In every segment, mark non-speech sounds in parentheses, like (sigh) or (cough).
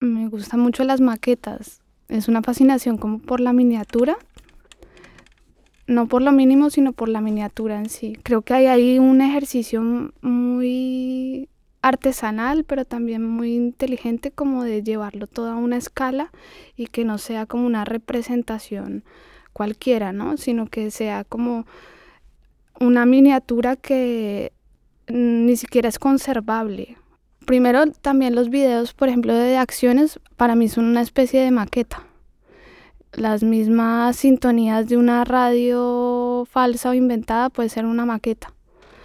Me gustan mucho las maquetas. Es una fascinación como por la miniatura. No por lo mínimo, sino por la miniatura en sí. Creo que hay ahí un ejercicio muy artesanal, pero también muy inteligente como de llevarlo todo a una escala y que no sea como una representación cualquiera, ¿no? Sino que sea como una miniatura que ni siquiera es conservable. Primero, también los videos, por ejemplo, de acciones, para mí son una especie de maqueta. Las mismas sintonías de una radio falsa o inventada puede ser una maqueta.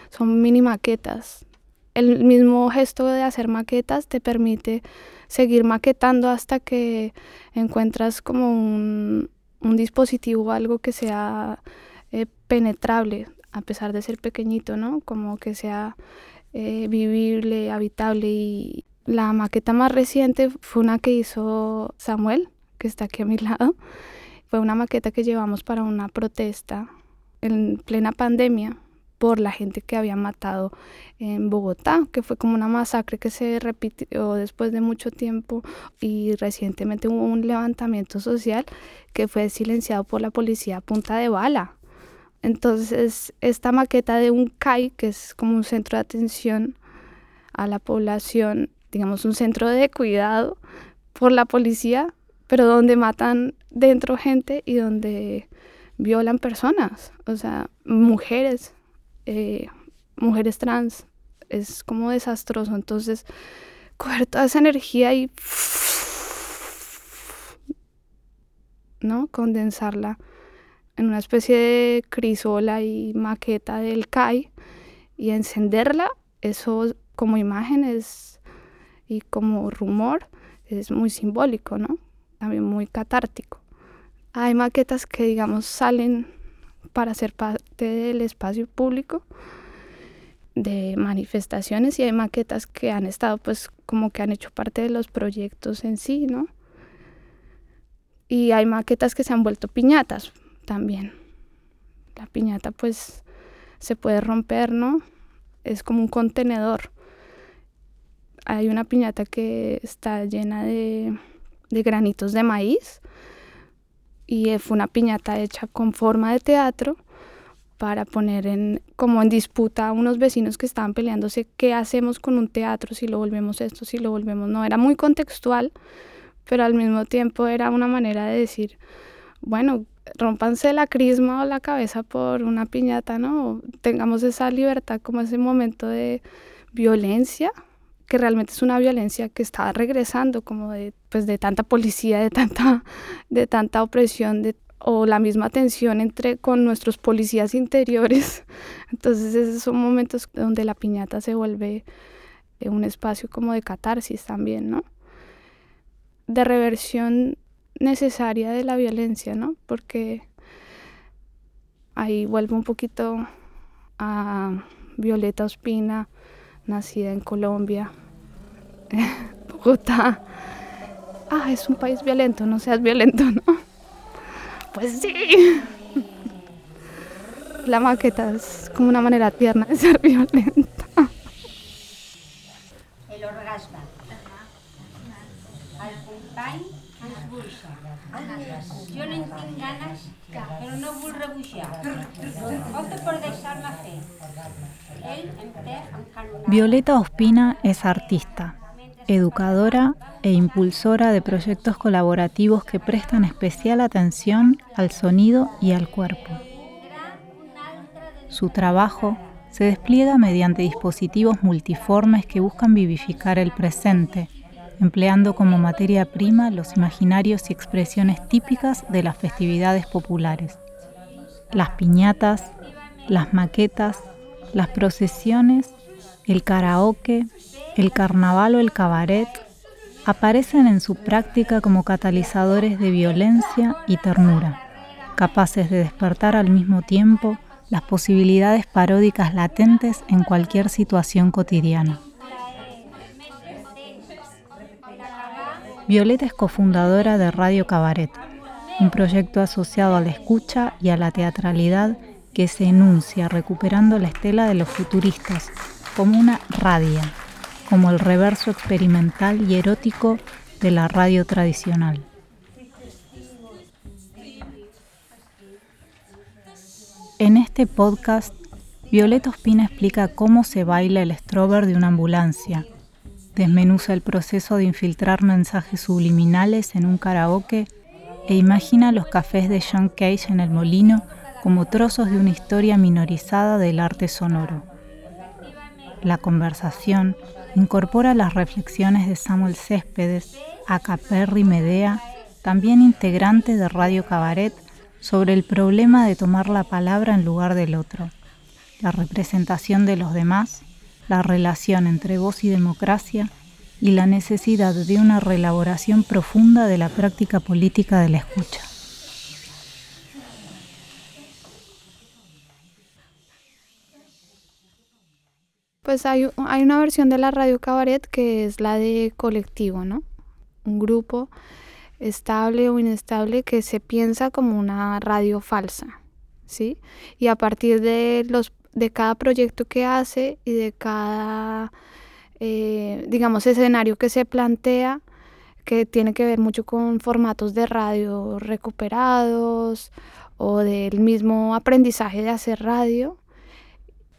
Son mini maquetas. El mismo gesto de hacer maquetas te permite seguir maquetando hasta que encuentras como un, un dispositivo, algo que sea eh, penetrable, a pesar de ser pequeñito, ¿no? Como que sea eh, vivible, habitable. Y la maqueta más reciente fue una que hizo Samuel, que está aquí a mi (laughs) lado. Fue una maqueta que llevamos para una protesta en plena pandemia por la gente que había matado en Bogotá, que fue como una masacre que se repitió después de mucho tiempo y recientemente hubo un levantamiento social que fue silenciado por la policía a punta de bala. Entonces, esta maqueta de un CAI, que es como un centro de atención a la población, digamos un centro de cuidado por la policía, pero donde matan dentro gente y donde violan personas, o sea, mujeres, eh, mujeres trans, es como desastroso. Entonces, coger toda esa energía y, (sniffs) ¿no? Condensarla en una especie de crisola y maqueta del CAI y encenderla, eso como imágenes y como rumor es muy simbólico, ¿no? También muy catártico. Hay maquetas que, digamos, salen para ser parte del espacio público de manifestaciones y hay maquetas que han estado pues como que han hecho parte de los proyectos en sí, ¿no? Y hay maquetas que se han vuelto piñatas, también. La piñata pues se puede romper, ¿no? Es como un contenedor. Hay una piñata que está llena de, granitos de maíz y fue una piñata hecha con forma de teatro para poner en como en disputa a unos vecinos que estaban peleándose qué hacemos con un teatro si lo volvemos esto si lo volvemos no era muy contextual pero al mismo tiempo era una manera de decir bueno rompanse la crisma o la cabeza por una piñata, ¿no? Tengamos esa libertad como ese momento de violencia, que realmente es una violencia que está regresando como de, pues de tanta policía, de tanta, de tanta opresión, de, o la misma tensión entre con nuestros policías interiores. (laughs) Entonces esos son momentos donde la piñata se vuelve un espacio como de catarsis también, ¿no? De reversión necesaria de la violencia, ¿no? Porque ahí vuelvo un poquito a Violeta Ospina, nacida en Colombia, (laughs) Bogotá. Ah, es un país violento, no seas violento, ¿no? Pues sí. La maqueta es como una manera tierna de ser violenta. El orgasmo. No. Violeta Ospina es artista, educadora e impulsora de proyectos colaborativos que prestan especial atención al sonido y al cuerpo. Su trabajo se despliega mediante dispositivos multiformes que buscan vivificar el presente empleando como materia prima los imaginarios y expresiones típicas de las festividades populares. Las piñatas, las maquetas, las procesiones, el karaoke, el carnaval o el cabaret aparecen en su práctica como catalizadores de violencia y ternura, capaces de despertar al mismo tiempo las posibilidades paródicas latentes en cualquier situación cotidiana. Violeta es cofundadora de Radio Cabaret, un proyecto asociado a la escucha y a la teatralidad que se enuncia recuperando la estela de los futuristas como una radia, como el reverso experimental y erótico de la radio tradicional. En este podcast, Violeta Ospina explica cómo se baila el strober de una ambulancia, desmenuza el proceso de infiltrar mensajes subliminales en un karaoke e imagina los cafés de John Cage en el molino como trozos de una historia minorizada del arte sonoro. La conversación incorpora las reflexiones de Samuel Céspedes, Perry Medea, también integrante de Radio Cabaret, sobre el problema de tomar la palabra en lugar del otro, la representación de los demás, la relación entre voz y democracia y la necesidad de una reelaboración profunda de la práctica política de la escucha. Pues hay, hay una versión de la radio cabaret que es la de colectivo, ¿no? Un grupo estable o inestable que se piensa como una radio falsa, ¿sí? Y a partir de, los, de cada proyecto que hace y de cada, eh, digamos, escenario que se plantea, que tiene que ver mucho con formatos de radio recuperados o del mismo aprendizaje de hacer radio,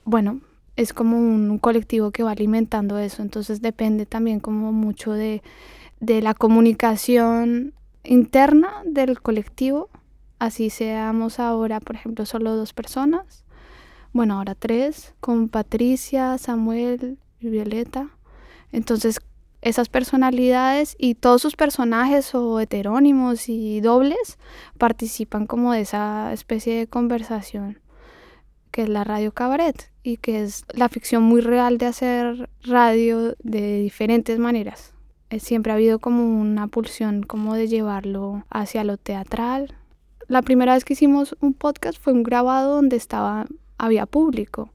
bueno, es como un colectivo que va alimentando eso, entonces depende también como mucho de de la comunicación interna del colectivo, así seamos ahora, por ejemplo, solo dos personas, bueno, ahora tres, con Patricia, Samuel y Violeta. Entonces, esas personalidades y todos sus personajes o heterónimos y dobles participan como de esa especie de conversación que es la radio cabaret y que es la ficción muy real de hacer radio de diferentes maneras. Eh, siempre ha habido como una pulsión como de llevarlo hacia lo teatral. La primera vez que hicimos un podcast fue un grabado donde estaba había público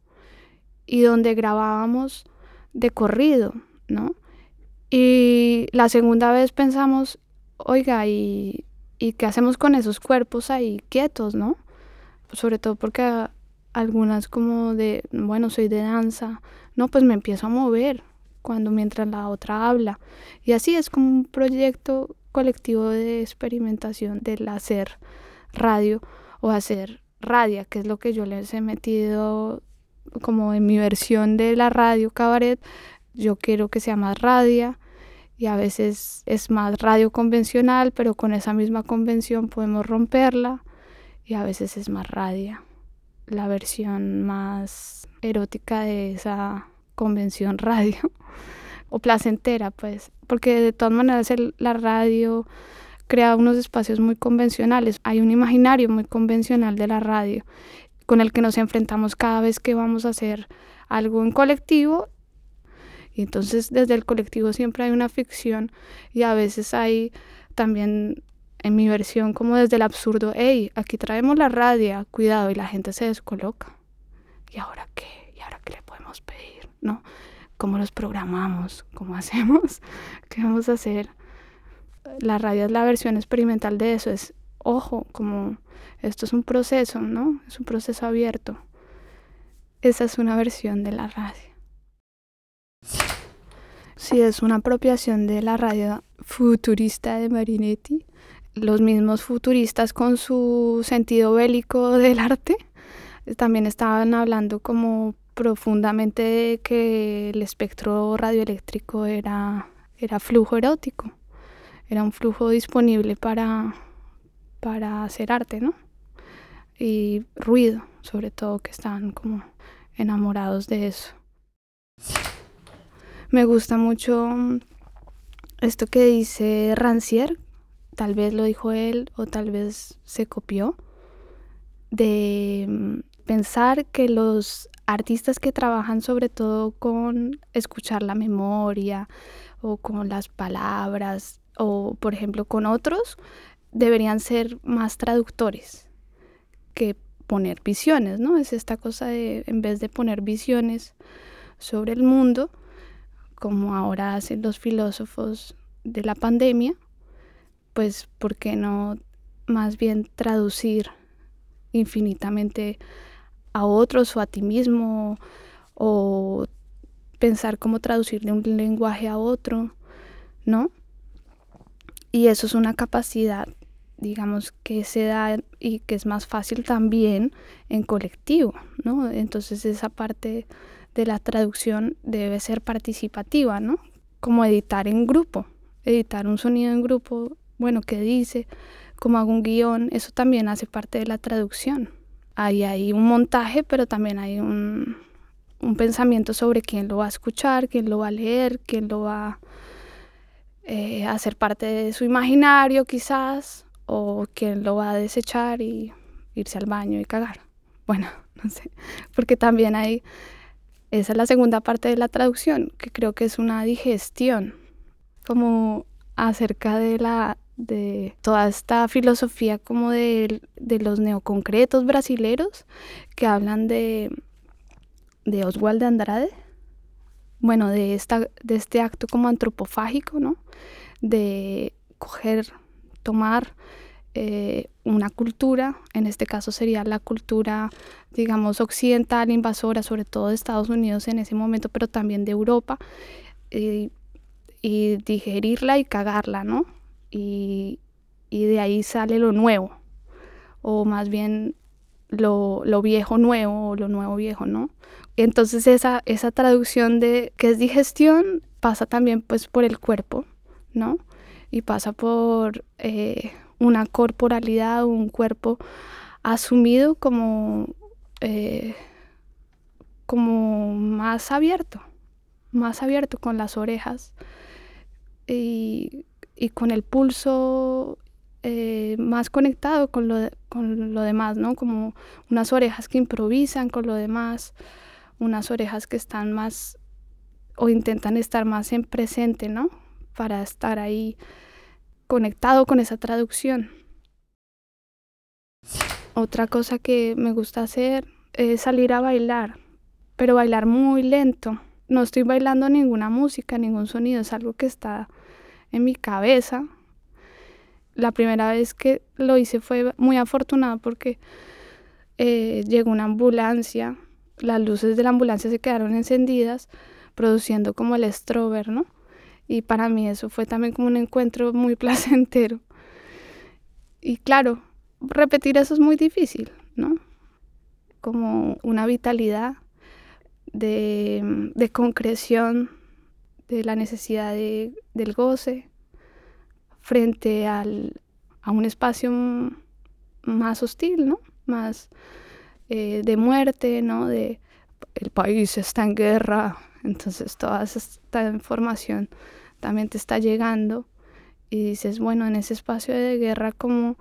y donde grabábamos de corrido, ¿no? Y la segunda vez pensamos, oiga, ¿y, ¿y qué hacemos con esos cuerpos ahí quietos, no? Sobre todo porque algunas como de, bueno, soy de danza, no, pues me empiezo a mover, cuando mientras la otra habla. Y así es como un proyecto colectivo de experimentación del hacer radio o hacer radia, que es lo que yo les he metido como en mi versión de la radio cabaret. Yo quiero que sea más radia y a veces es más radio convencional, pero con esa misma convención podemos romperla y a veces es más radia, la versión más erótica de esa convención (laughs) radio o placentera, pues, porque de todas maneras la radio crea unos espacios muy convencionales, hay un imaginario muy convencional de la radio con el que nos enfrentamos cada vez que vamos a hacer algo en colectivo y entonces desde el colectivo siempre hay una ficción y a veces hay también en mi versión como desde el absurdo, hey, aquí traemos la radio, cuidado, y la gente se descoloca. ¿Y ahora qué? ¿Y ahora qué le podemos pedir? ¿no? ¿Cómo los programamos? ¿Cómo hacemos? (laughs) ¿Qué vamos a hacer? La radio es la versión experimental de eso, es, ojo, como esto es un proceso, ¿no? Es un proceso abierto. Esa es una versión de la radio. Sí, es una apropiación de la radio futurista de Marinetti. Los mismos futuristas con su sentido bélico del arte también estaban hablando como profundamente que el espectro radioeléctrico era, era flujo erótico, era un flujo disponible para, para hacer arte, ¿no? Y ruido, sobre todo, que estaban como enamorados de eso. Me gusta mucho esto que dice Rancière, tal vez lo dijo él o tal vez se copió, de mm, pensar que los artistas que trabajan sobre todo con escuchar la memoria o con las palabras o por ejemplo con otros deberían ser más traductores que poner visiones, ¿no? Es esta cosa de en vez de poner visiones sobre el mundo, como ahora hacen los filósofos de la pandemia, pues ¿por qué no más bien traducir infinitamente a otros o a ti mismo o pensar cómo traducir de un lenguaje a otro, ¿no? Y eso es una capacidad, digamos, que se da y que es más fácil también en colectivo, ¿no? Entonces esa parte de la traducción debe ser participativa, ¿no? Como editar en grupo, editar un sonido en grupo, bueno, ¿qué dice? Como hago un guion, eso también hace parte de la traducción. Ahí hay un montaje, pero también hay un, un pensamiento sobre quién lo va a escuchar, quién lo va a leer, quién lo va eh, hacer parte de su imaginario quizás, o quién lo va a desechar y irse al baño y cagar. (laughs) Bueno, no sé, porque también hay, esa es la segunda parte de la traducción, que creo que es una digestión, como acerca de la de toda esta filosofía como de, de los neoconcretos brasileros que hablan de de Oswald de Andrade, bueno, de, esta, de este acto como antropofágico, ¿no? De coger, tomar eh, una cultura, en este caso sería la cultura, digamos, occidental, invasora, sobre todo de Estados Unidos en ese momento, pero también de Europa, y, digerirla y cagarla, ¿no? Y, y de ahí sale lo nuevo, o más bien lo, lo, viejo nuevo o lo nuevo viejo, ¿no? Entonces esa, esa traducción de que es digestión pasa también pues por el cuerpo, ¿no? Y pasa por eh, una corporalidad, un cuerpo asumido como, eh, como más abierto, más abierto con las orejas y, y con el pulso eh, más conectado con lo, con lo demás, ¿no? Como unas orejas que improvisan con lo demás, unas orejas que están más o intentan estar más en presente, ¿no? Para estar ahí conectado con esa traducción. Otra cosa que me gusta hacer es salir a bailar, pero bailar muy lento. No estoy bailando ninguna música, ningún sonido, es algo que está en mi cabeza, la primera vez que lo hice fue muy afortunada porque eh, llegó una ambulancia, las luces de la ambulancia se quedaron encendidas, produciendo como el strober, ¿no? Y para mí eso fue también como un encuentro muy (laughs) placentero. Y claro, repetir eso es muy difícil, ¿no? Como una vitalidad de, de concreción de la necesidad de, del goce, frente al, a un espacio más hostil, ¿no? Más eh, de muerte, ¿no? De el país está en guerra, entonces toda esta información también te está llegando y dices, bueno, en ese espacio de guerra, ¿cómo,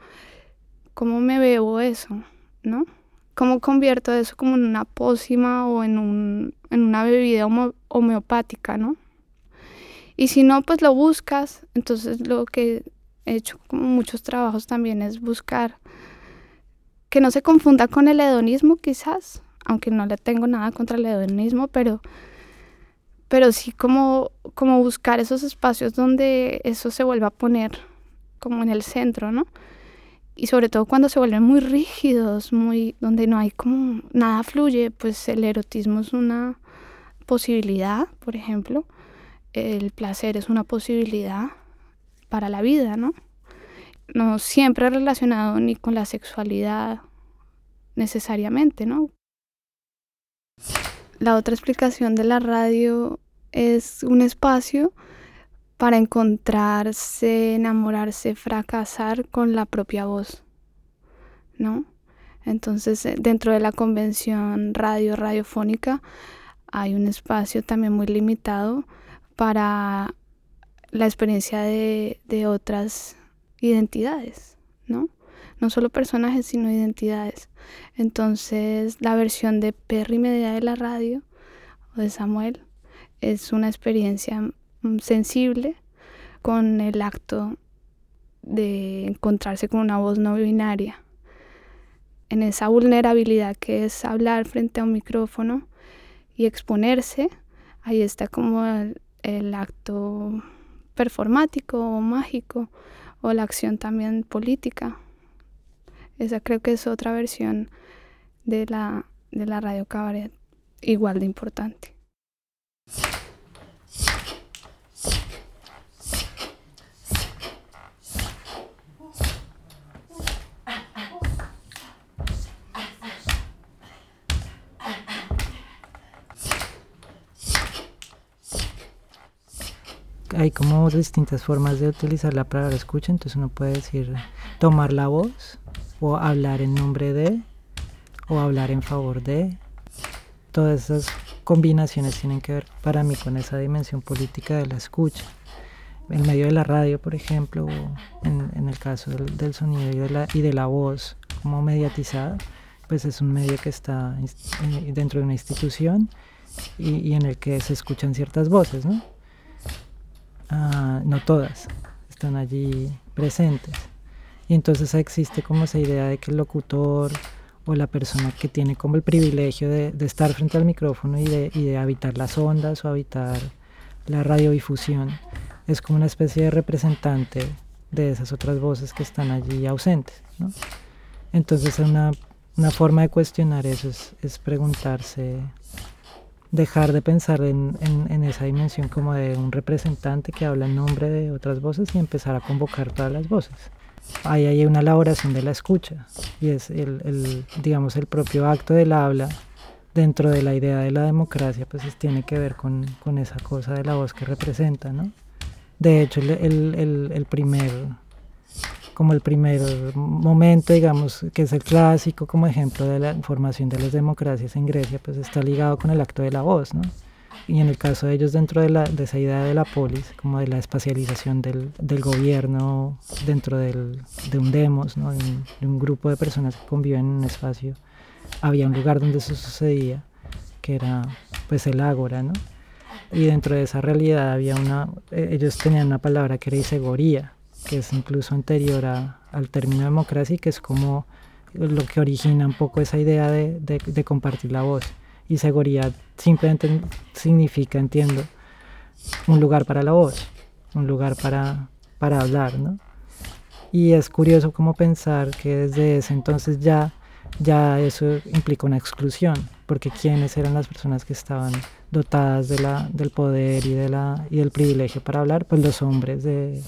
cómo me veo eso, ¿no? ¿Cómo convierto eso como en una pócima o en, un, en una bebida homeopática, ¿no? Y si no, pues lo buscas. Entonces lo que he hecho como muchos trabajos también es buscar que no se confunda con el hedonismo quizás, aunque no le tengo nada contra el hedonismo, pero, pero sí como, como buscar esos espacios donde eso se vuelva a poner como en el centro, ¿no? Y sobre todo cuando se vuelven muy rígidos, muy, donde no hay como nada fluye, pues el erotismo es una posibilidad, por ejemplo el placer es una posibilidad para la vida, ¿no? No siempre relacionado ni con la sexualidad necesariamente, ¿no? La otra explicación de la radio es un espacio para encontrarse, enamorarse, fracasar con la propia voz, ¿no? Entonces, eh, dentro de la convención radio radiofónica hay un espacio también muy limitado para la experiencia de, otras identidades, ¿no? No solo personajes, sino identidades. Entonces, la versión de Perry Media de la radio o de Samuel es una experiencia mm, sensible con el acto de encontrarse con una voz no binaria. En esa vulnerabilidad que es hablar frente a un micrófono y exponerse, ahí está como el, el acto performático o mágico o la acción también política. Esa creo que es otra versión de la, de la radio cabaret igual de importante. Hay como distintas formas de utilizar la palabra escucha, entonces uno puede decir tomar la voz o hablar en nombre de o hablar en favor de. Todas esas combinaciones tienen que ver para mí con esa dimensión política de la escucha. En medio de la radio, por ejemplo, o en, el caso del, sonido y de, la, y de la voz como mediatizada, pues es un medio que está eh, dentro de una institución y, en el que se escuchan ciertas voces, ¿no? Ah, no todas están allí presentes. Y entonces existe como esa idea de que el locutor o la persona que tiene como el privilegio de, estar frente al micrófono y de, habitar las ondas o habitar la radiodifusión es como una especie de representante de esas otras voces que están allí ausentes. ¿no? Entonces una, una forma de cuestionar eso es, es preguntarse dejar de pensar en, en, esa dimensión como de un representante que habla en nombre de otras voces y empezar a convocar todas las voces. Ahí hay una elaboración de la escucha y es el, el, digamos, el propio acto del habla dentro de la idea de la democracia, pues tiene que ver con, con, esa cosa de la voz que representa, ¿no? De hecho, el, el, el primer como el primer momento, digamos, que es el clásico como ejemplo de la formación de las democracias en Grecia, pues está ligado con el acto de la voz, ¿no? Y en el caso de ellos dentro de, la, de esa idea de la polis, como de la espacialización del, del gobierno dentro del, de un demos, ¿no? de, un, grupo de personas que conviven en un espacio, había un lugar donde eso sucedía, que era pues el ágora, ¿no? Y dentro de esa realidad había una, e, ellos tenían una palabra que era isegoría, que es incluso anterior al término democracia y que es como lo que origina un poco esa idea de, de, compartir la voz. Y seguridad simplemente significa, entiendo, un lugar para la voz, un lugar para, para hablar, ¿no? Y es curioso como pensar que desde ese entonces ya, ya eso implica una exclusión, porque quiénes eran las personas que estaban dotadas de la, del poder y, de la, y del privilegio para hablar, pues los hombres de,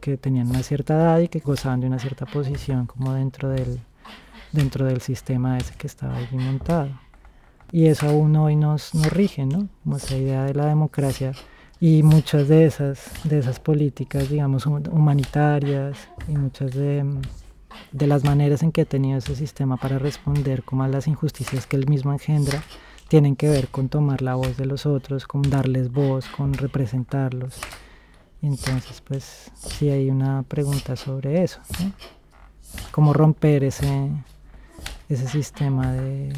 que tenían una cierta edad y que gozaban de una cierta posición como dentro del, dentro del sistema ese que estaba allí montado. Y eso aún hoy nos, nos rige, ¿no? Como esa idea de la democracia y muchas de esas, de esas políticas, digamos, humanitarias y muchas de, de las maneras en que ha tenido ese sistema para responder como a las injusticias que él mismo engendra, tienen que ver con tomar la voz de los otros, con darles voz, con representarlos. Entonces, pues sí hay una pregunta sobre eso. ¿Cómo romper ese, ese sistema de,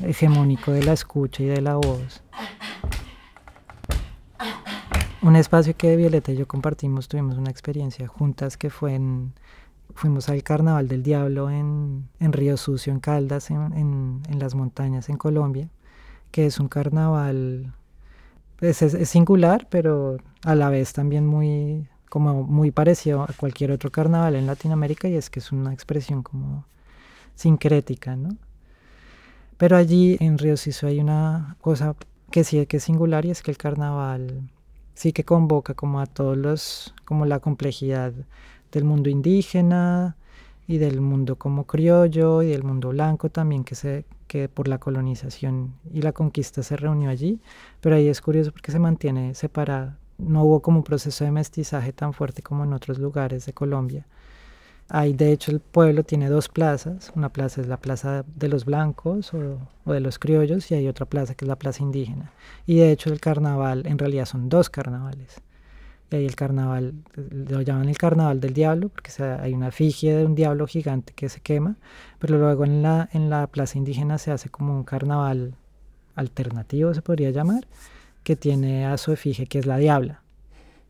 hegemónico de la escucha y de la voz? Un espacio que Violeta y yo compartimos, tuvimos una experiencia juntas que fue en, fuimos al Carnaval del Diablo en, en Río Sucio, en Caldas, en, en, en las montañas en Colombia, que es un carnaval es, singular, pero a la vez también muy, como muy parecido a cualquier otro carnaval en Latinoamérica y es que es una expresión como sincrética, ¿no? Pero allí en Río Siso hay una cosa que sí que es singular y es que el carnaval sí que convoca como a todos los, como la complejidad del mundo indígena y del mundo como criollo y del mundo blanco también que se que por la colonización y la conquista se reunió allí, pero ahí es curioso porque se mantiene separada. No hubo como un proceso de mestizaje tan fuerte como en otros lugares de Colombia. Ahí de hecho el pueblo tiene dos plazas, una plaza es la plaza de los blancos o, o, de los criollos y hay otra plaza que es la plaza indígena. Y de hecho el carnaval en realidad son dos carnavales y el carnaval, lo llaman el carnaval del diablo, porque hay una efigie de un diablo gigante que se quema, pero luego en la, en la plaza indígena se hace como un carnaval alternativo, se podría llamar, que tiene a su efigie, que es la diabla.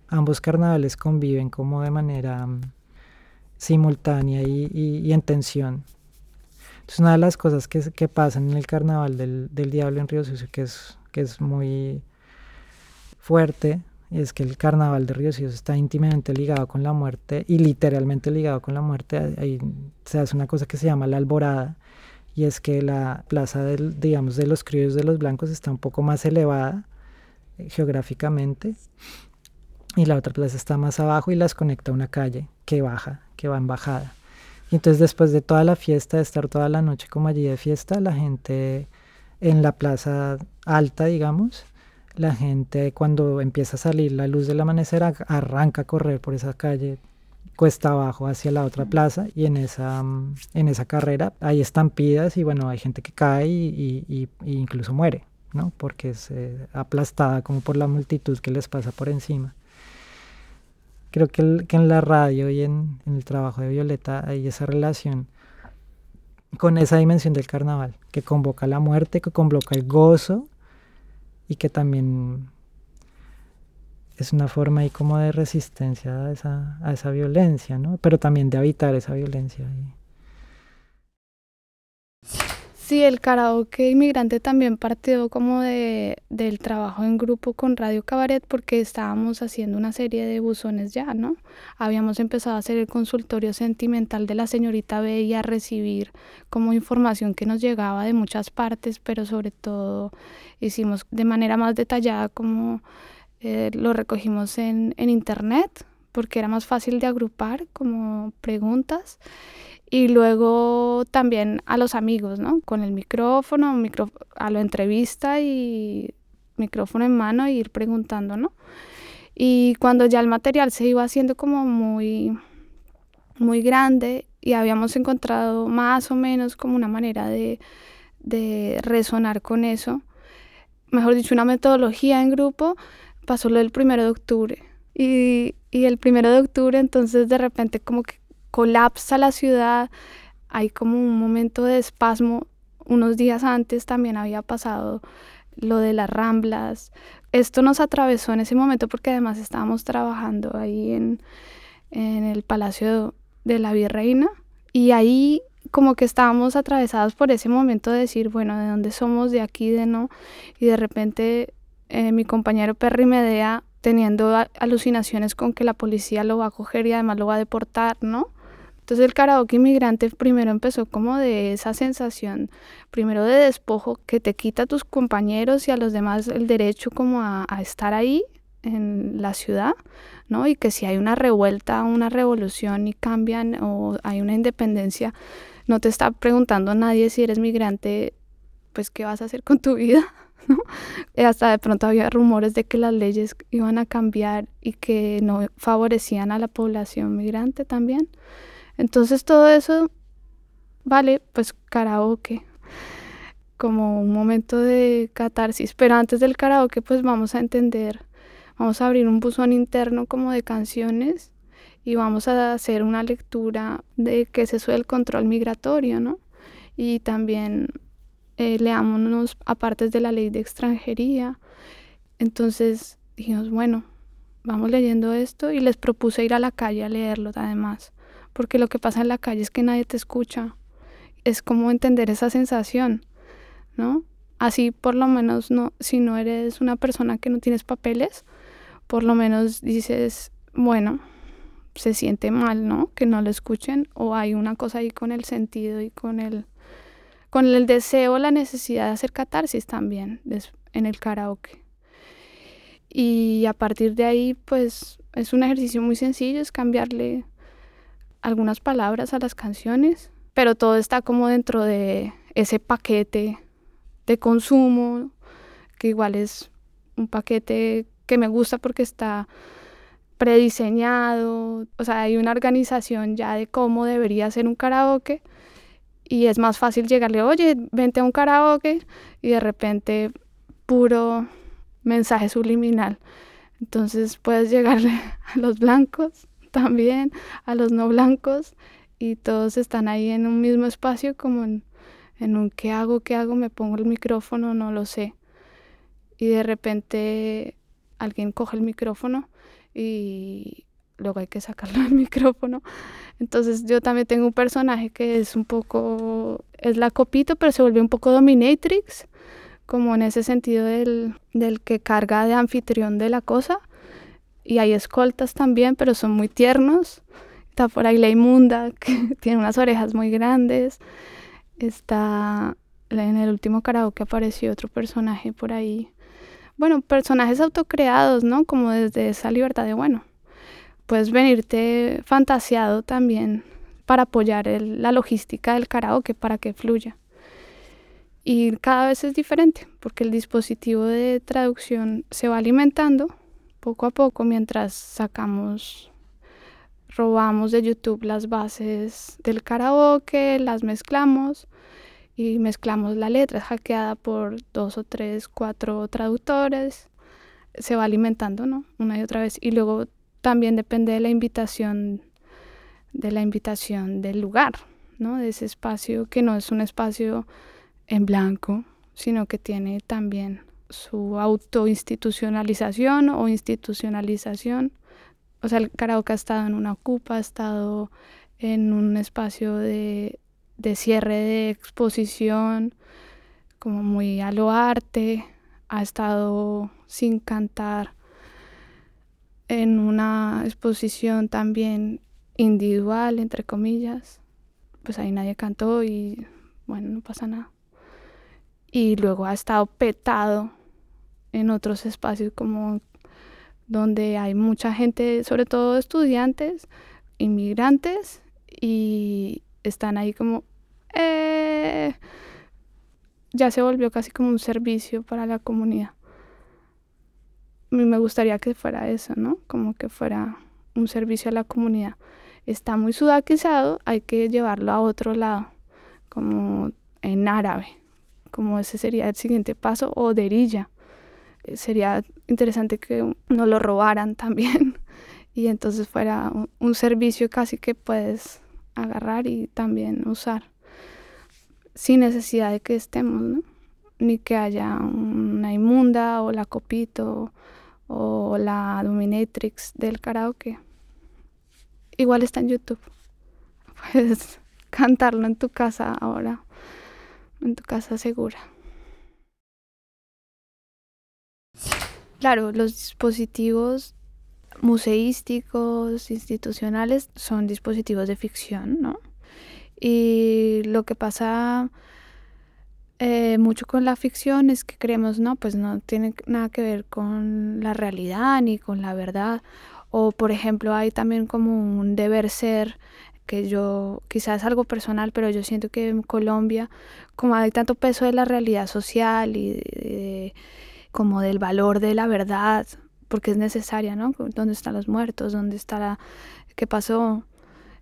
Ambos carnavales conviven como de manera mm, simultánea y, en tensión. Entonces una de las cosas que, que pasan en el carnaval del, del diablo en Río Sucio, que es, que es muy fuerte, es que el carnaval de Río Sucio está íntimamente ligado con la muerte y literalmente ligado con la muerte. Ahí se hace una cosa que se llama la alborada y es que la plaza del, digamos, de los criollos de los blancos está un poco más elevada eh, geográficamente y la otra plaza está más abajo y las conecta a una calle que baja, que va en bajada. Y entonces después de toda la fiesta, de estar toda la noche como allí de fiesta, la gente en la plaza alta, digamos, la gente cuando empieza a salir la luz del amanecer arranca a correr por esa calle cuesta abajo hacia la otra plaza y en esa, mm, en esa carrera hay estampidas y bueno, hay gente que cae y, incluso muere, ¿no? Porque es eh, aplastada como por la multitud que les pasa por encima. Creo que, que en la radio y en, en, el trabajo de Violeta hay esa relación con esa dimensión del carnaval, que convoca la muerte, que convoca el gozo y que también es una forma ahí como de resistencia a esa, a esa violencia, ¿no? Pero también de evitar esa violencia. Sí, el karaoke inmigrante también partió como de, del trabajo en grupo con Radio Cabaret porque estábamos haciendo una serie de buzones ya, ¿no? Habíamos empezado a hacer el consultorio sentimental de la señorita B y a recibir como información que nos llegaba de muchas partes, pero sobre todo hicimos de manera más detallada como eh, lo recogimos en, en internet porque era más fácil de agrupar como preguntas y luego también a los amigos, ¿no? Con el micrófono, micro, a la entrevista y micrófono en mano e ir preguntando, ¿no? Y cuando ya el material se iba haciendo como muy, muy grande y habíamos encontrado más o menos como una manera de, de resonar con eso, mejor dicho, una metodología en grupo, pasó lo del primero de octubre. Y, y el primero de octubre entonces de repente como que colapsa la ciudad, hay como un momento de espasmo. Unos días antes también había pasado lo de las ramblas. Esto nos atravesó en ese momento porque además estábamos trabajando ahí en, en el Palacio de la Virreina y ahí como que estábamos atravesados por ese momento de decir, bueno, ¿de dónde somos? De aquí, de no. Y de repente eh, mi compañero Perry Medea teniendo alucinaciones con que la policía lo va a coger y además lo va a deportar, ¿no? Entonces el karaoke inmigrante primero empezó como de esa sensación, primero de despojo que te quita a tus compañeros y a los demás el derecho como a, estar ahí en la ciudad, ¿no? Y que si hay una revuelta, una revolución y cambian o hay una independencia, no te está preguntando nadie si eres migrante, pues qué vas a hacer con tu vida, (laughs) ¿no? hasta de pronto había rumores de que las leyes iban a cambiar y que no favorecían a la población migrante también. Entonces todo eso vale, pues karaoke como un momento de catarsis, pero antes del karaoke pues vamos a entender, vamos a abrir un buzón interno como de canciones y vamos a hacer una lectura de qué es eso del control migratorio, ¿no? Y también eh, leámonos a partes de la ley de extranjería. Entonces dijimos, bueno, vamos leyendo esto y les propuse ir a la calle a leerlo además porque lo que pasa en la calle es que nadie te escucha. Es como entender esa sensación, ¿no? Así por lo menos no, si no eres una persona que no tienes papeles, por lo menos dices, bueno, se siente mal, ¿no? Que no lo escuchen o hay una cosa ahí con el sentido y con el con el deseo, la necesidad de hacer catarsis también en el karaoke. Y a partir de ahí, pues es un ejercicio muy sencillo, es cambiarle algunas palabras a las canciones, pero todo está como dentro de ese paquete de consumo, que igual es un paquete que me gusta porque está prediseñado, o sea, hay una organización ya de cómo debería ser un karaoke y es más fácil llegarle, oye, vente a un karaoke y de repente puro mensaje subliminal. Entonces puedes llegarle (laughs) a los blancos también a los no blancos y todos están ahí en un mismo espacio como en, un qué hago, qué hago, me pongo el micrófono, no lo sé. Y de repente alguien coge el micrófono y luego hay que sacarlo del (laughs) micrófono. Entonces yo también tengo un personaje que es un poco, es la copito, pero se vuelve un poco dominatrix, como en ese sentido del, del que carga de anfitrión de la cosa y hay escoltas también, pero son muy tiernos. Está por ahí la inmunda, (laughs) que tiene unas orejas muy grandes. Está en el último karaoke apareció otro personaje por ahí. Bueno, personajes autocreados, ¿no? Como desde esa libertad de, bueno, puedes venirte fantaseado también para apoyar la logística del karaoke, para que fluya. Y cada vez es diferente, porque el dispositivo de traducción se va alimentando poco a poco mientras sacamos, robamos de YouTube las bases del karaoke, las mezclamos y mezclamos la letra hackeada por dos o tres, cuatro traductores. Se va alimentando, ¿no? Una y otra vez. Y luego también depende de la invitación, de la invitación del lugar, ¿no? De ese espacio que no es un espacio en blanco, sino que tiene también su autoinstitucionalización o institucionalización. O sea, el karaoke ha estado en una ocupa, ha estado en un espacio de, de cierre de exposición, como muy a lo arte, ha estado sin cantar en una exposición también individual, entre comillas. Pues ahí nadie cantó y bueno, no pasa nada y luego ha estado petado en otros espacios como donde hay mucha gente, sobre todo estudiantes, inmigrantes, y están ahí como, eh, ya se volvió casi como un servicio para la comunidad. A mí me gustaría que fuera eso, ¿no? Como que fuera un servicio a la comunidad. Está muy sudaquizado, hay que llevarlo a otro lado, como en árabe como ese sería el siguiente paso, o derilla. Sería interesante que no lo robaran (laughs) también y entonces fuera un, servicio casi que puedes agarrar y también usar sin necesidad de que estemos, ni que haya una inmunda o la copito o la dominatrix del karaoke. Igual está en YouTube. (laughs) Puedes cantarlo en tu casa ahora en tu casa segura. Claro, los dispositivos museísticos, institucionales, son dispositivos de ficción, ¿no? Y lo que pasa eh, mucho con la ficción es que creemos, no, pues no tiene nada que ver con la realidad ni con la verdad. O, por ejemplo, hay también como un deber ser que yo, quizás algo personal, pero yo siento que en Colombia, como hay tanto peso de la realidad social y como del valor de la verdad, porque es necesaria, ¿no? ¿Dónde están los muertos? ¿Dónde está la... qué pasó?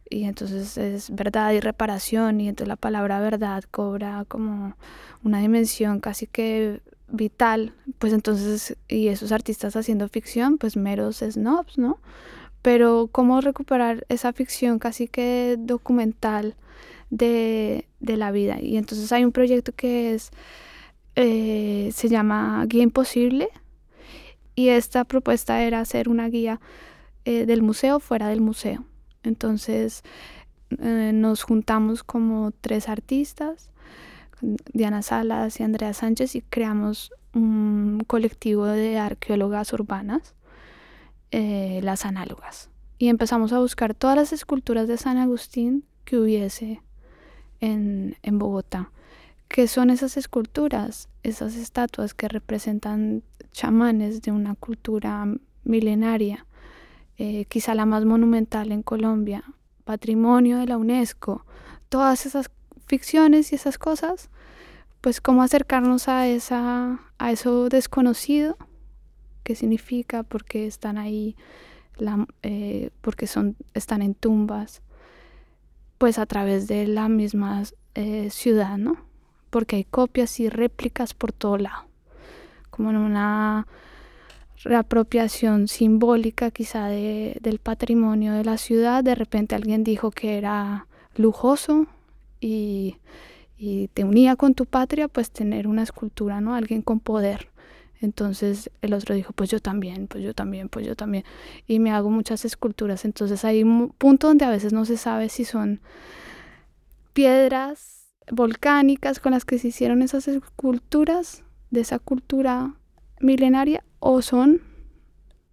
Y entonces es verdad y reparación y entonces la palabra verdad cobra como una dimensión casi que vital, pues entonces, y esos artistas haciendo ficción, pues meros snobs, ¿no? pero cómo recuperar esa ficción casi que documental de, la vida. Y entonces hay un proyecto que es, eh, se llama Guía Imposible y esta propuesta era hacer una guía eh, del museo fuera del museo. Entonces eh, nos juntamos como tres artistas, Diana Salas y Andrea Sánchez, y creamos un colectivo de arqueólogas urbanas las análogas. Y empezamos a buscar todas las esculturas de San Agustín que hubiese en, en Bogotá. ¿Qué son esas esculturas? Esas estatuas que representan chamanes de una cultura milenaria, eh, quizá la más monumental en Colombia, patrimonio de la UNESCO, todas esas ficciones y esas cosas, pues cómo acercarnos a, esa, a eso desconocido qué significa, por qué están ahí, la, eh, porque son, están en tumbas, pues a través de la misma eh, ciudad, ¿no? Porque hay copias y réplicas por todo lado, como en una reapropiación simbólica quizá de, del patrimonio de la ciudad, de repente alguien dijo que era lujoso y, y te unía con tu patria, pues tener una escultura, ¿no? Alguien con poder. Entonces el otro dijo, pues yo también, pues yo también, pues yo también. Y me hago muchas esculturas. Entonces hay un punto donde a veces no se sabe si son piedras volcánicas con las que se hicieron esas esculturas de esa cultura milenaria o son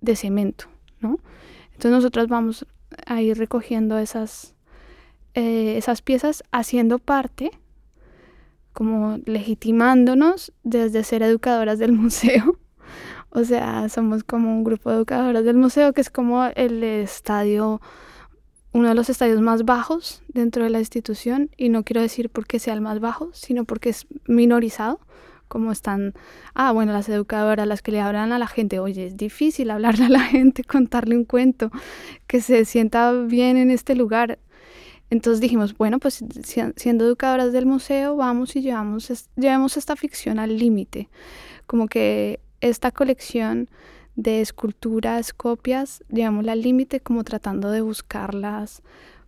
de cemento, ¿no? Entonces nosotros vamos a ir recogiendo esas, eh, esas piezas haciendo parte como legitimándonos desde ser educadoras del (laughs) museo. O sea, somos como un grupo de educadoras del museo que es como el estadio uno de los estadios más bajos dentro de la institución y no quiero decir porque sea el más bajo, sino porque es minorizado, como están, ah, bueno, las educadoras, las que le hablan a la gente, oye, es difícil hablarle a la gente, (laughs) contarle un cuento, que se sienta bien en este lugar. Entonces dijimos, bueno, pues siendo educadoras del museo, vamos y llevamos, llevamos esta ficción al límite, como que esta colección de esculturas, copias, llevamos al límite como tratando de buscarlas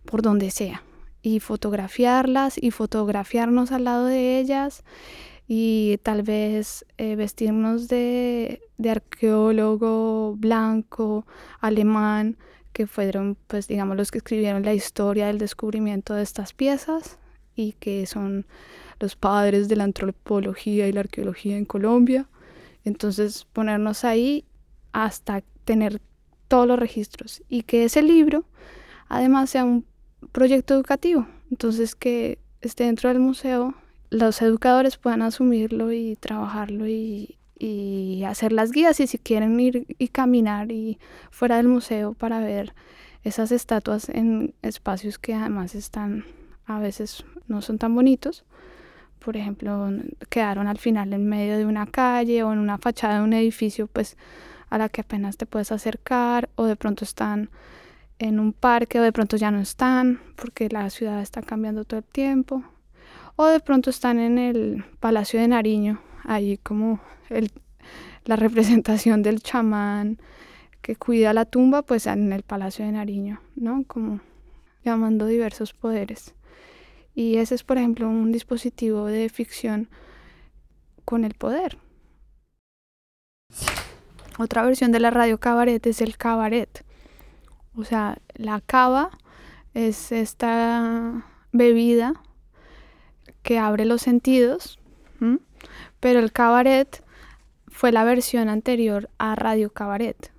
por donde sea y fotografiarlas y fotografiarnos al lado de ellas y tal vez eh, vestirnos de, de, arqueólogo blanco, alemán, que fueron pues digamos los que escribieron la historia del descubrimiento de estas piezas y que son los padres de la antropología y la arqueología en Colombia. Entonces ponernos ahí hasta tener todos los registros y que ese libro además sea un proyecto educativo, entonces que esté dentro del museo, los educadores puedan asumirlo y trabajarlo y, y hacer las guías y si quieren ir y caminar y fuera del museo para ver esas estatuas en espacios que además están a veces no son tan bonitos. Por ejemplo, quedaron al final en medio de una calle o en una fachada de un edificio, pues a la que apenas te puedes acercar o de pronto están en un parque o de pronto ya no están porque la ciudad está cambiando todo el tiempo o de pronto están en el Palacio de Nariño, ahí como el, la representación del chamán que cuida la tumba, pues en el Palacio de Nariño, ¿no? Como llamando diversos poderes. Y ese es, por ejemplo, un dispositivo de ficción con el poder. Otra versión de la radio cabaret es el cabaret. O sea, la cava es esta bebida que abre los sentidos, pero el cabaret fue la versión anterior a Radio Cabaret,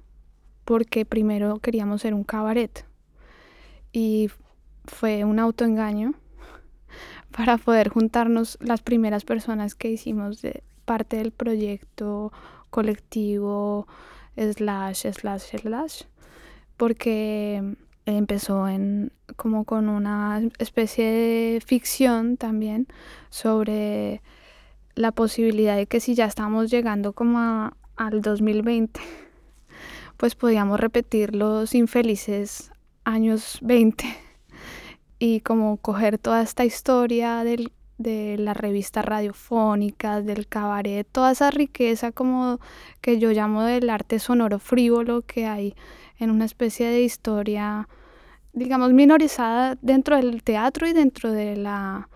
porque primero queríamos ser un cabaret y fue un autoengaño (laughs) para poder juntarnos las primeras personas que hicimos parte del proyecto colectivo slash slash slash porque empezó en como con una especie de ficción también sobre la posibilidad de que si ya estamos llegando como al 2020 (laughs) pues podíamos repetir los infelices años 20 y como coger toda esta historia del de las revistas radiofónicas, del cabaret, toda esa riqueza como que yo llamo del arte sonoro frívolo que hay en una especie de historia, digamos, minorizada dentro del teatro y dentro de la,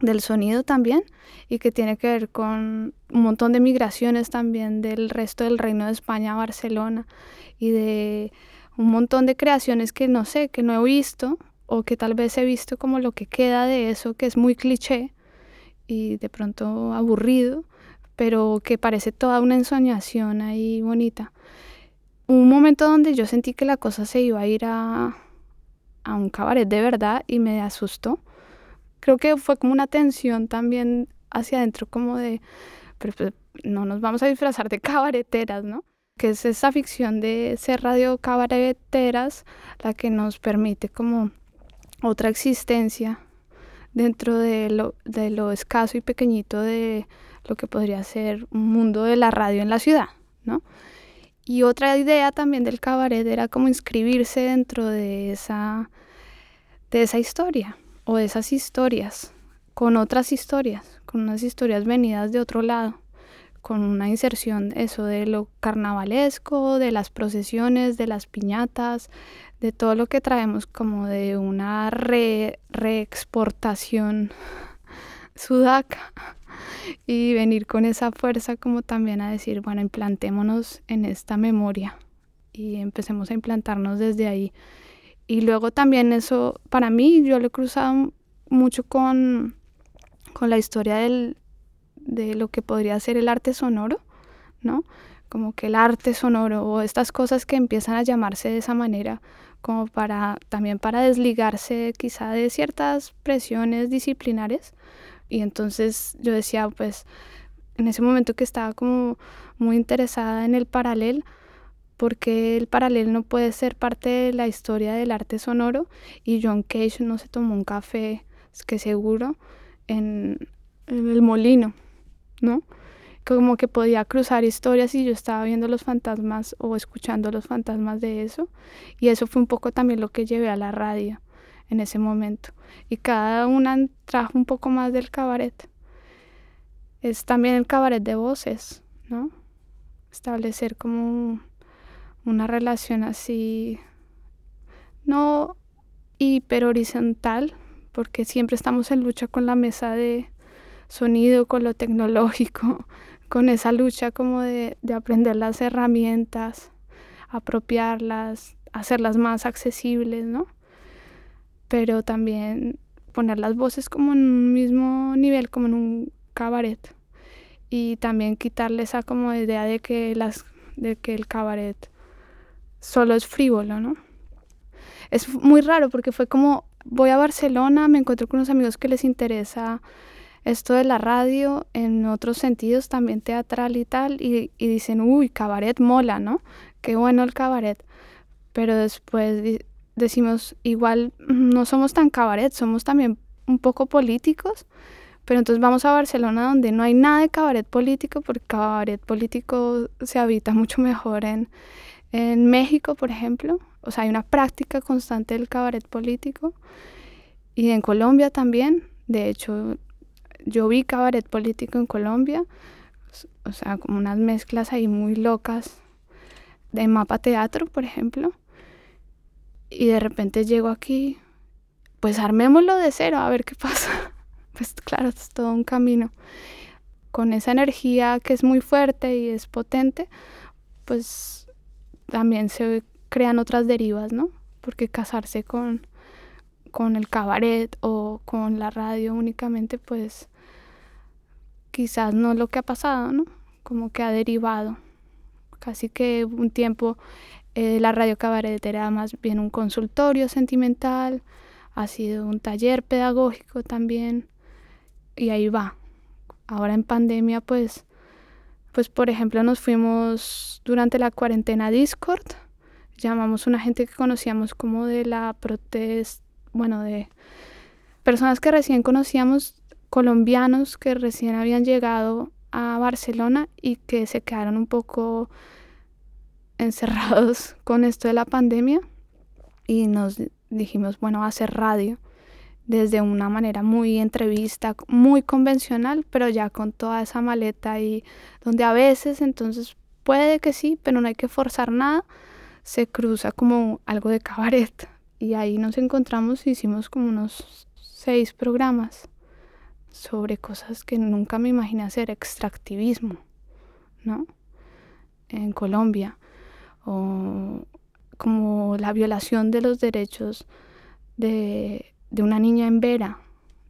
del sonido también, y que tiene que ver con un montón de migraciones también del resto del Reino de España a Barcelona y de un montón de creaciones que no sé, que no he visto o que tal vez he visto como lo que queda de eso, que es muy cliché, y de pronto aburrido, pero que parece toda una ensoñación ahí bonita. Un momento donde yo sentí que la cosa se iba a ir a, a un cabaret de verdad y me asustó. Creo que fue como una tensión también hacia adentro, como de, pero, pues, no nos vamos a disfrazar de cabareteras, ¿no? Que es esa ficción de ser radio cabareteras la que nos permite como otra existencia dentro de lo, de lo escaso y pequeñito de lo que podría ser un mundo de la radio en la ciudad, ¿no? Y otra idea también del cabaret era como inscribirse dentro de esa, de esa historia o de esas historias, con otras historias, con unas historias venidas de otro lado, con una inserción eso de lo carnavalesco, de las procesiones, de las piñatas, de todo lo que traemos como de una reexportación (laughs) sudaca y venir con esa fuerza como también a decir, bueno, implantémonos en esta memoria y empecemos a implantarnos desde ahí. Y luego también eso, para mí, yo lo he cruzado mucho con, con la historia del, de lo que podría ser el arte sonoro, ¿no? Como que el arte sonoro o estas cosas que empiezan a llamarse de esa manera, como para también para desligarse quizá de ciertas presiones disciplinares. Y entonces yo decía, pues en ese momento que estaba como muy interesada en el paralel, porque el paralelo no puede ser parte de la historia del arte sonoro y John Cage no se tomó un café, que seguro, en el molino, ¿no? Como que podía cruzar historias y yo estaba viendo los fantasmas o escuchando los fantasmas de eso. Y eso fue un poco también lo que llevé a la radio en ese momento. Y cada una trajo un poco más del cabaret. Es también el cabaret de voces, ¿no? Establecer como una relación así, no hiper horizontal, porque siempre estamos en lucha con la mesa de sonido, con lo tecnológico, (laughs) con esa lucha como de, de aprender las herramientas, apropiarlas, hacerlas más accesibles, ¿no? Pero también poner las voces como en un mismo nivel, como en un cabaret. Y también quitarle esa como idea de que, las, de que el cabaret solo es frívolo, ¿no? Es muy raro porque fue como, voy a Barcelona, me encuentro con unos amigos que les interesa esto de la radio en otros sentidos, también teatral y tal, y, y dicen, uy, cabaret mola, ¿no? Qué bueno el cabaret. Pero después decimos, igual no somos tan cabaret, somos también un poco políticos, pero entonces vamos a Barcelona donde no hay nada de cabaret político, porque cabaret político se habita mucho mejor en, en México, por ejemplo. O sea, hay una práctica constante del cabaret político. Y en Colombia también. De hecho, yo vi cabaret político en Colombia, o sea, como unas mezclas ahí muy locas de mapa teatro, por ejemplo. Y de repente llego aquí, pues armémoslo de cero, a ver qué (laughs) pasa. Pues claro, es todo un camino. Con esa energía que es muy fuerte y es potente, pues también se crean otras derivas, ¿no? Porque casarse con, con el cabaret o con la radio únicamente, pues quizás no es lo que ha pasado, ¿no? Como que ha derivado. Casi que un tiempo eh, la radio cabaret era más bien un consultorio sentimental, ha sido un taller pedagógico también, y ahí va. Ahora en pandemia, pues, pues por ejemplo, nos fuimos durante la cuarentena a Discord, llamamos a una gente que conocíamos como de la protesta, bueno, de personas que recién conocíamos, colombianos que recién habían llegado a Barcelona y que se quedaron un poco encerrados (laughs) con esto de la pandemia. Y nos dijimos, bueno, hacer radio desde una manera muy entrevista, muy convencional, pero ya con toda esa maleta y donde a veces entonces puede que sí, pero no hay que forzar nada, se cruza como algo de cabaret y ahí nos encontramos y hicimos como unos seis programas sobre cosas que nunca me imaginé hacer, extractivismo, ¿no? En Colombia, o como la violación de los derechos de, de una niña en Vera,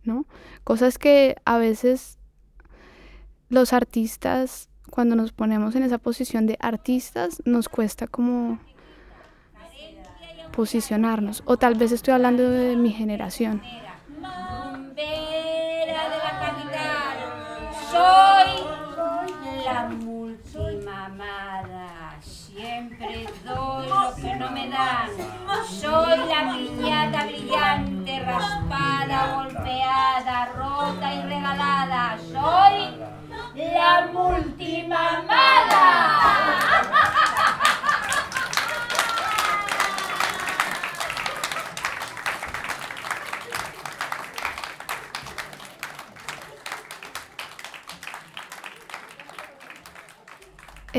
¿no? Cosas que a veces los artistas, cuando nos ponemos en esa posición de artistas, nos cuesta como posicionarnos. O tal vez estoy hablando de mi generación. Soy la multimamada. Siempre doy lo que no me dan. Soy la piñata brillante, raspada, golpeada, rota y regalada. Soy la multimamada.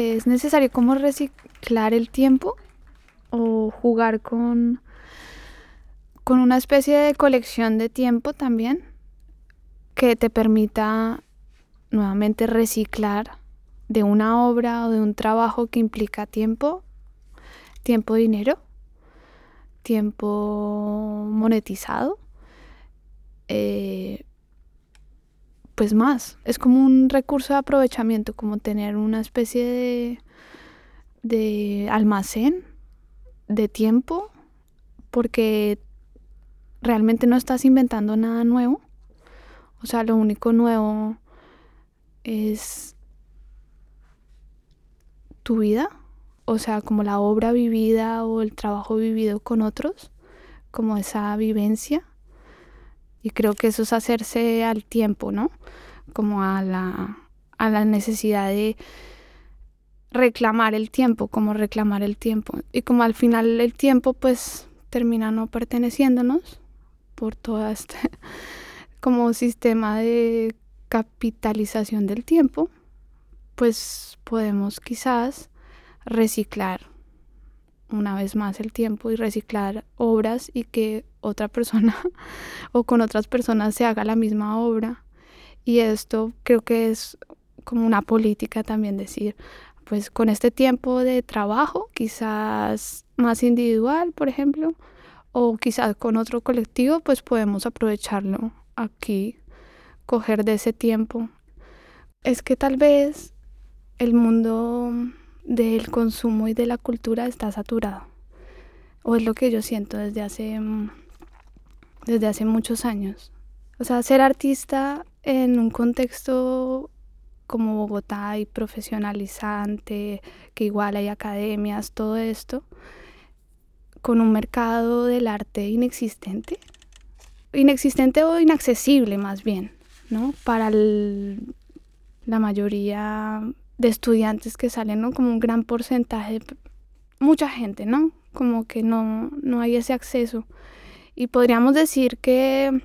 Es necesario como reciclar el tiempo o jugar con, con una especie de colección de tiempo también que te permita nuevamente reciclar de una obra o de un trabajo que implica tiempo, tiempo dinero, tiempo monetizado, eh, pues más. Es como un recurso de aprovechamiento, como tener una especie de, de almacén de tiempo, porque realmente no estás inventando nada nuevo. O sea, lo único nuevo es tu vida o sea, como la obra vivida o el trabajo vivido con otros, como esa vivencia. Y creo que eso es hacerse al tiempo, ¿no? Como a la, a la necesidad de reclamar el tiempo, como reclamar el tiempo. Y como al final el tiempo pues termina no perteneciéndonos por todo este (laughs) como sistema de capitalización del tiempo, pues podemos quizás reciclar una vez más el tiempo y reciclar obras y que otra persona (laughs) o con otras personas se haga la misma obra. Y esto creo que es como una política también decir, pues con este tiempo de trabajo, quizás más individual, por ejemplo, o quizás con otro colectivo, pues podemos aprovecharlo aquí, coger de ese tiempo. Es que tal vez el mundo del consumo y de la cultura está saturado. O es lo que yo siento desde hace, desde hace muchos años. O sea, ser artista en un contexto como Bogotá y profesionalizante, que igual hay academias, todo esto, con un mercado del arte inexistente, inexistente o inaccesible más bien, ¿no? Para la mayoría de estudiantes que salen, ¿no? Como un gran porcentaje, mucha gente, ¿no? Como que no, no hay ese acceso. Y podríamos decir que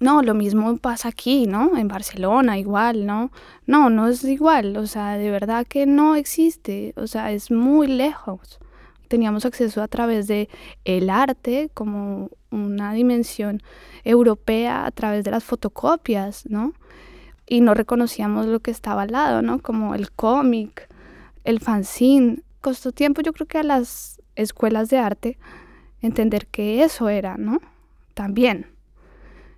no, lo mismo pasa aquí, ¿no? En Barcelona igual, ¿no? No, no es igual, o sea, de verdad que no existe, o sea, es muy lejos. Teníamos acceso a través de el arte como una dimensión europea a través de las fotocopias, ¿no? Y no reconocíamos lo que estaba al lado, ¿no? Como el cómic, el fanzine. Costó tiempo, yo creo que a las escuelas de arte entender que eso era, ¿no? También.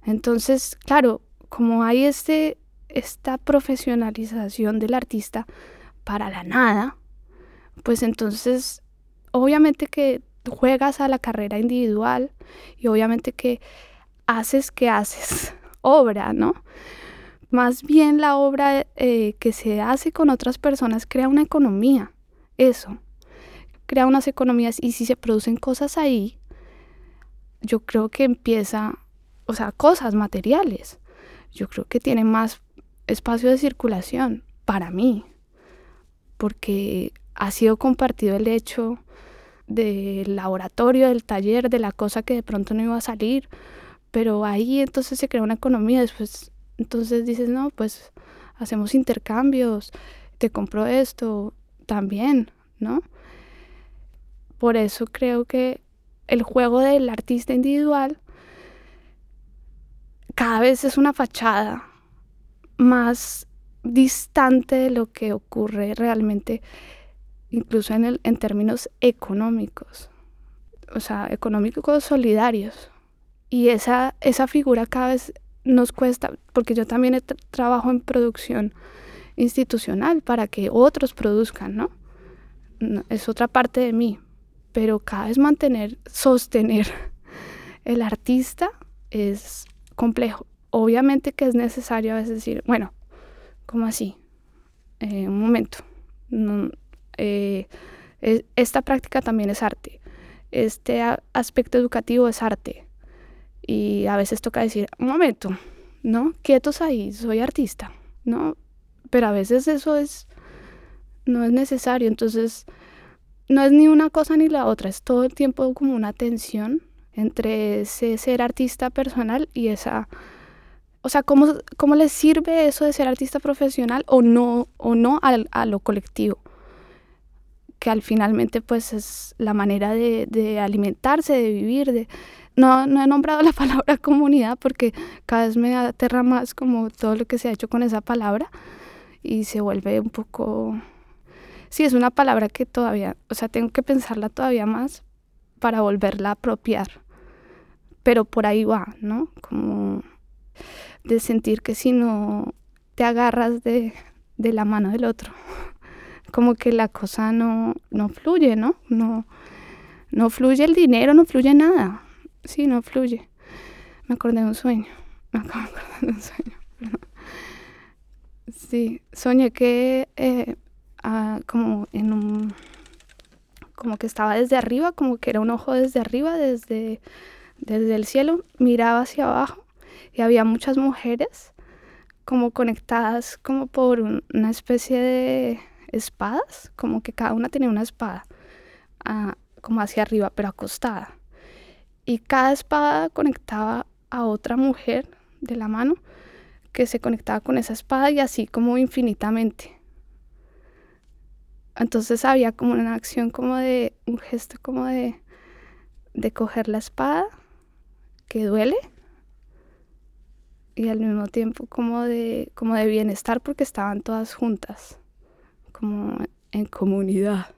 Entonces, claro, como hay este, esta profesionalización del artista para la nada, pues entonces obviamente que juegas a la carrera individual y obviamente que haces que haces (laughs) obra, ¿no? Más bien la obra eh, que se hace con otras personas crea una economía, eso, crea unas economías y si se producen cosas ahí, yo creo que empieza o sea, cosas materiales. Yo creo que tiene más espacio de circulación para mí, porque ha sido compartido el hecho del laboratorio, del taller, de la cosa que de pronto no iba a salir, pero ahí entonces se crea una economía, después entonces dices, no, pues hacemos intercambios, te compro esto también, ¿no? Por eso creo que el juego del artista individual cada vez es una fachada más distante de lo que ocurre realmente, incluso en, el, en términos económicos, o sea, económicos solidarios. Y esa, esa figura cada vez nos cuesta, porque yo también trabajo en producción institucional para que otros produzcan, ¿no? Es otra parte de mí, pero cada vez mantener, sostener (laughs) el artista es complejo. Obviamente que es necesario a veces decir, bueno, ¿cómo así? Eh, un momento. Eh, esta práctica también es arte. Este aspecto educativo es arte. Y a veces toca decir, un momento, ¿no? Quietos ahí, soy artista, ¿no? Pero a veces eso es, no es necesario. Entonces, no es ni una cosa ni la otra, es todo el tiempo como una tensión entre ese ser artista personal y esa... O sea, ¿cómo, cómo le sirve eso de ser artista profesional o no, o no a, lo colectivo? Que al finalmente pues es la manera de, de alimentarse, de vivir, de... No, no he nombrado la (laughs) palabra comunidad porque cada vez me aterra más como todo lo que se ha hecho con esa palabra y se vuelve un poco... Sí, es una palabra que todavía, o sea, tengo que pensarla todavía más para volverla a apropiar pero por ahí va, ¿no? Como de sentir que si no te agarras de, la mano del otro, (laughs) como que la cosa no, no fluye, ¿no? ¿no? No fluye el dinero, no fluye nada. Sí, no fluye. Me acordé de un sueño. Me acabo de acordar de un sueño. (laughs) Sí, soñé que eh, ah, como en un como que estaba desde arriba, como que era un ojo desde arriba, desde, desde el cielo, miraba hacia abajo y había muchas mujeres como conectadas como por una especie de espadas, como que cada una tenía una espada, ah, como hacia arriba, pero acostada. Y cada espada conectaba a otra mujer de la mano que se conectaba con esa espada y así como infinitamente. Entonces había como una acción como de, un gesto como de, de coger la espada, que duele, y al mismo tiempo como de, como de bienestar porque estaban todas juntas, como en comunidad.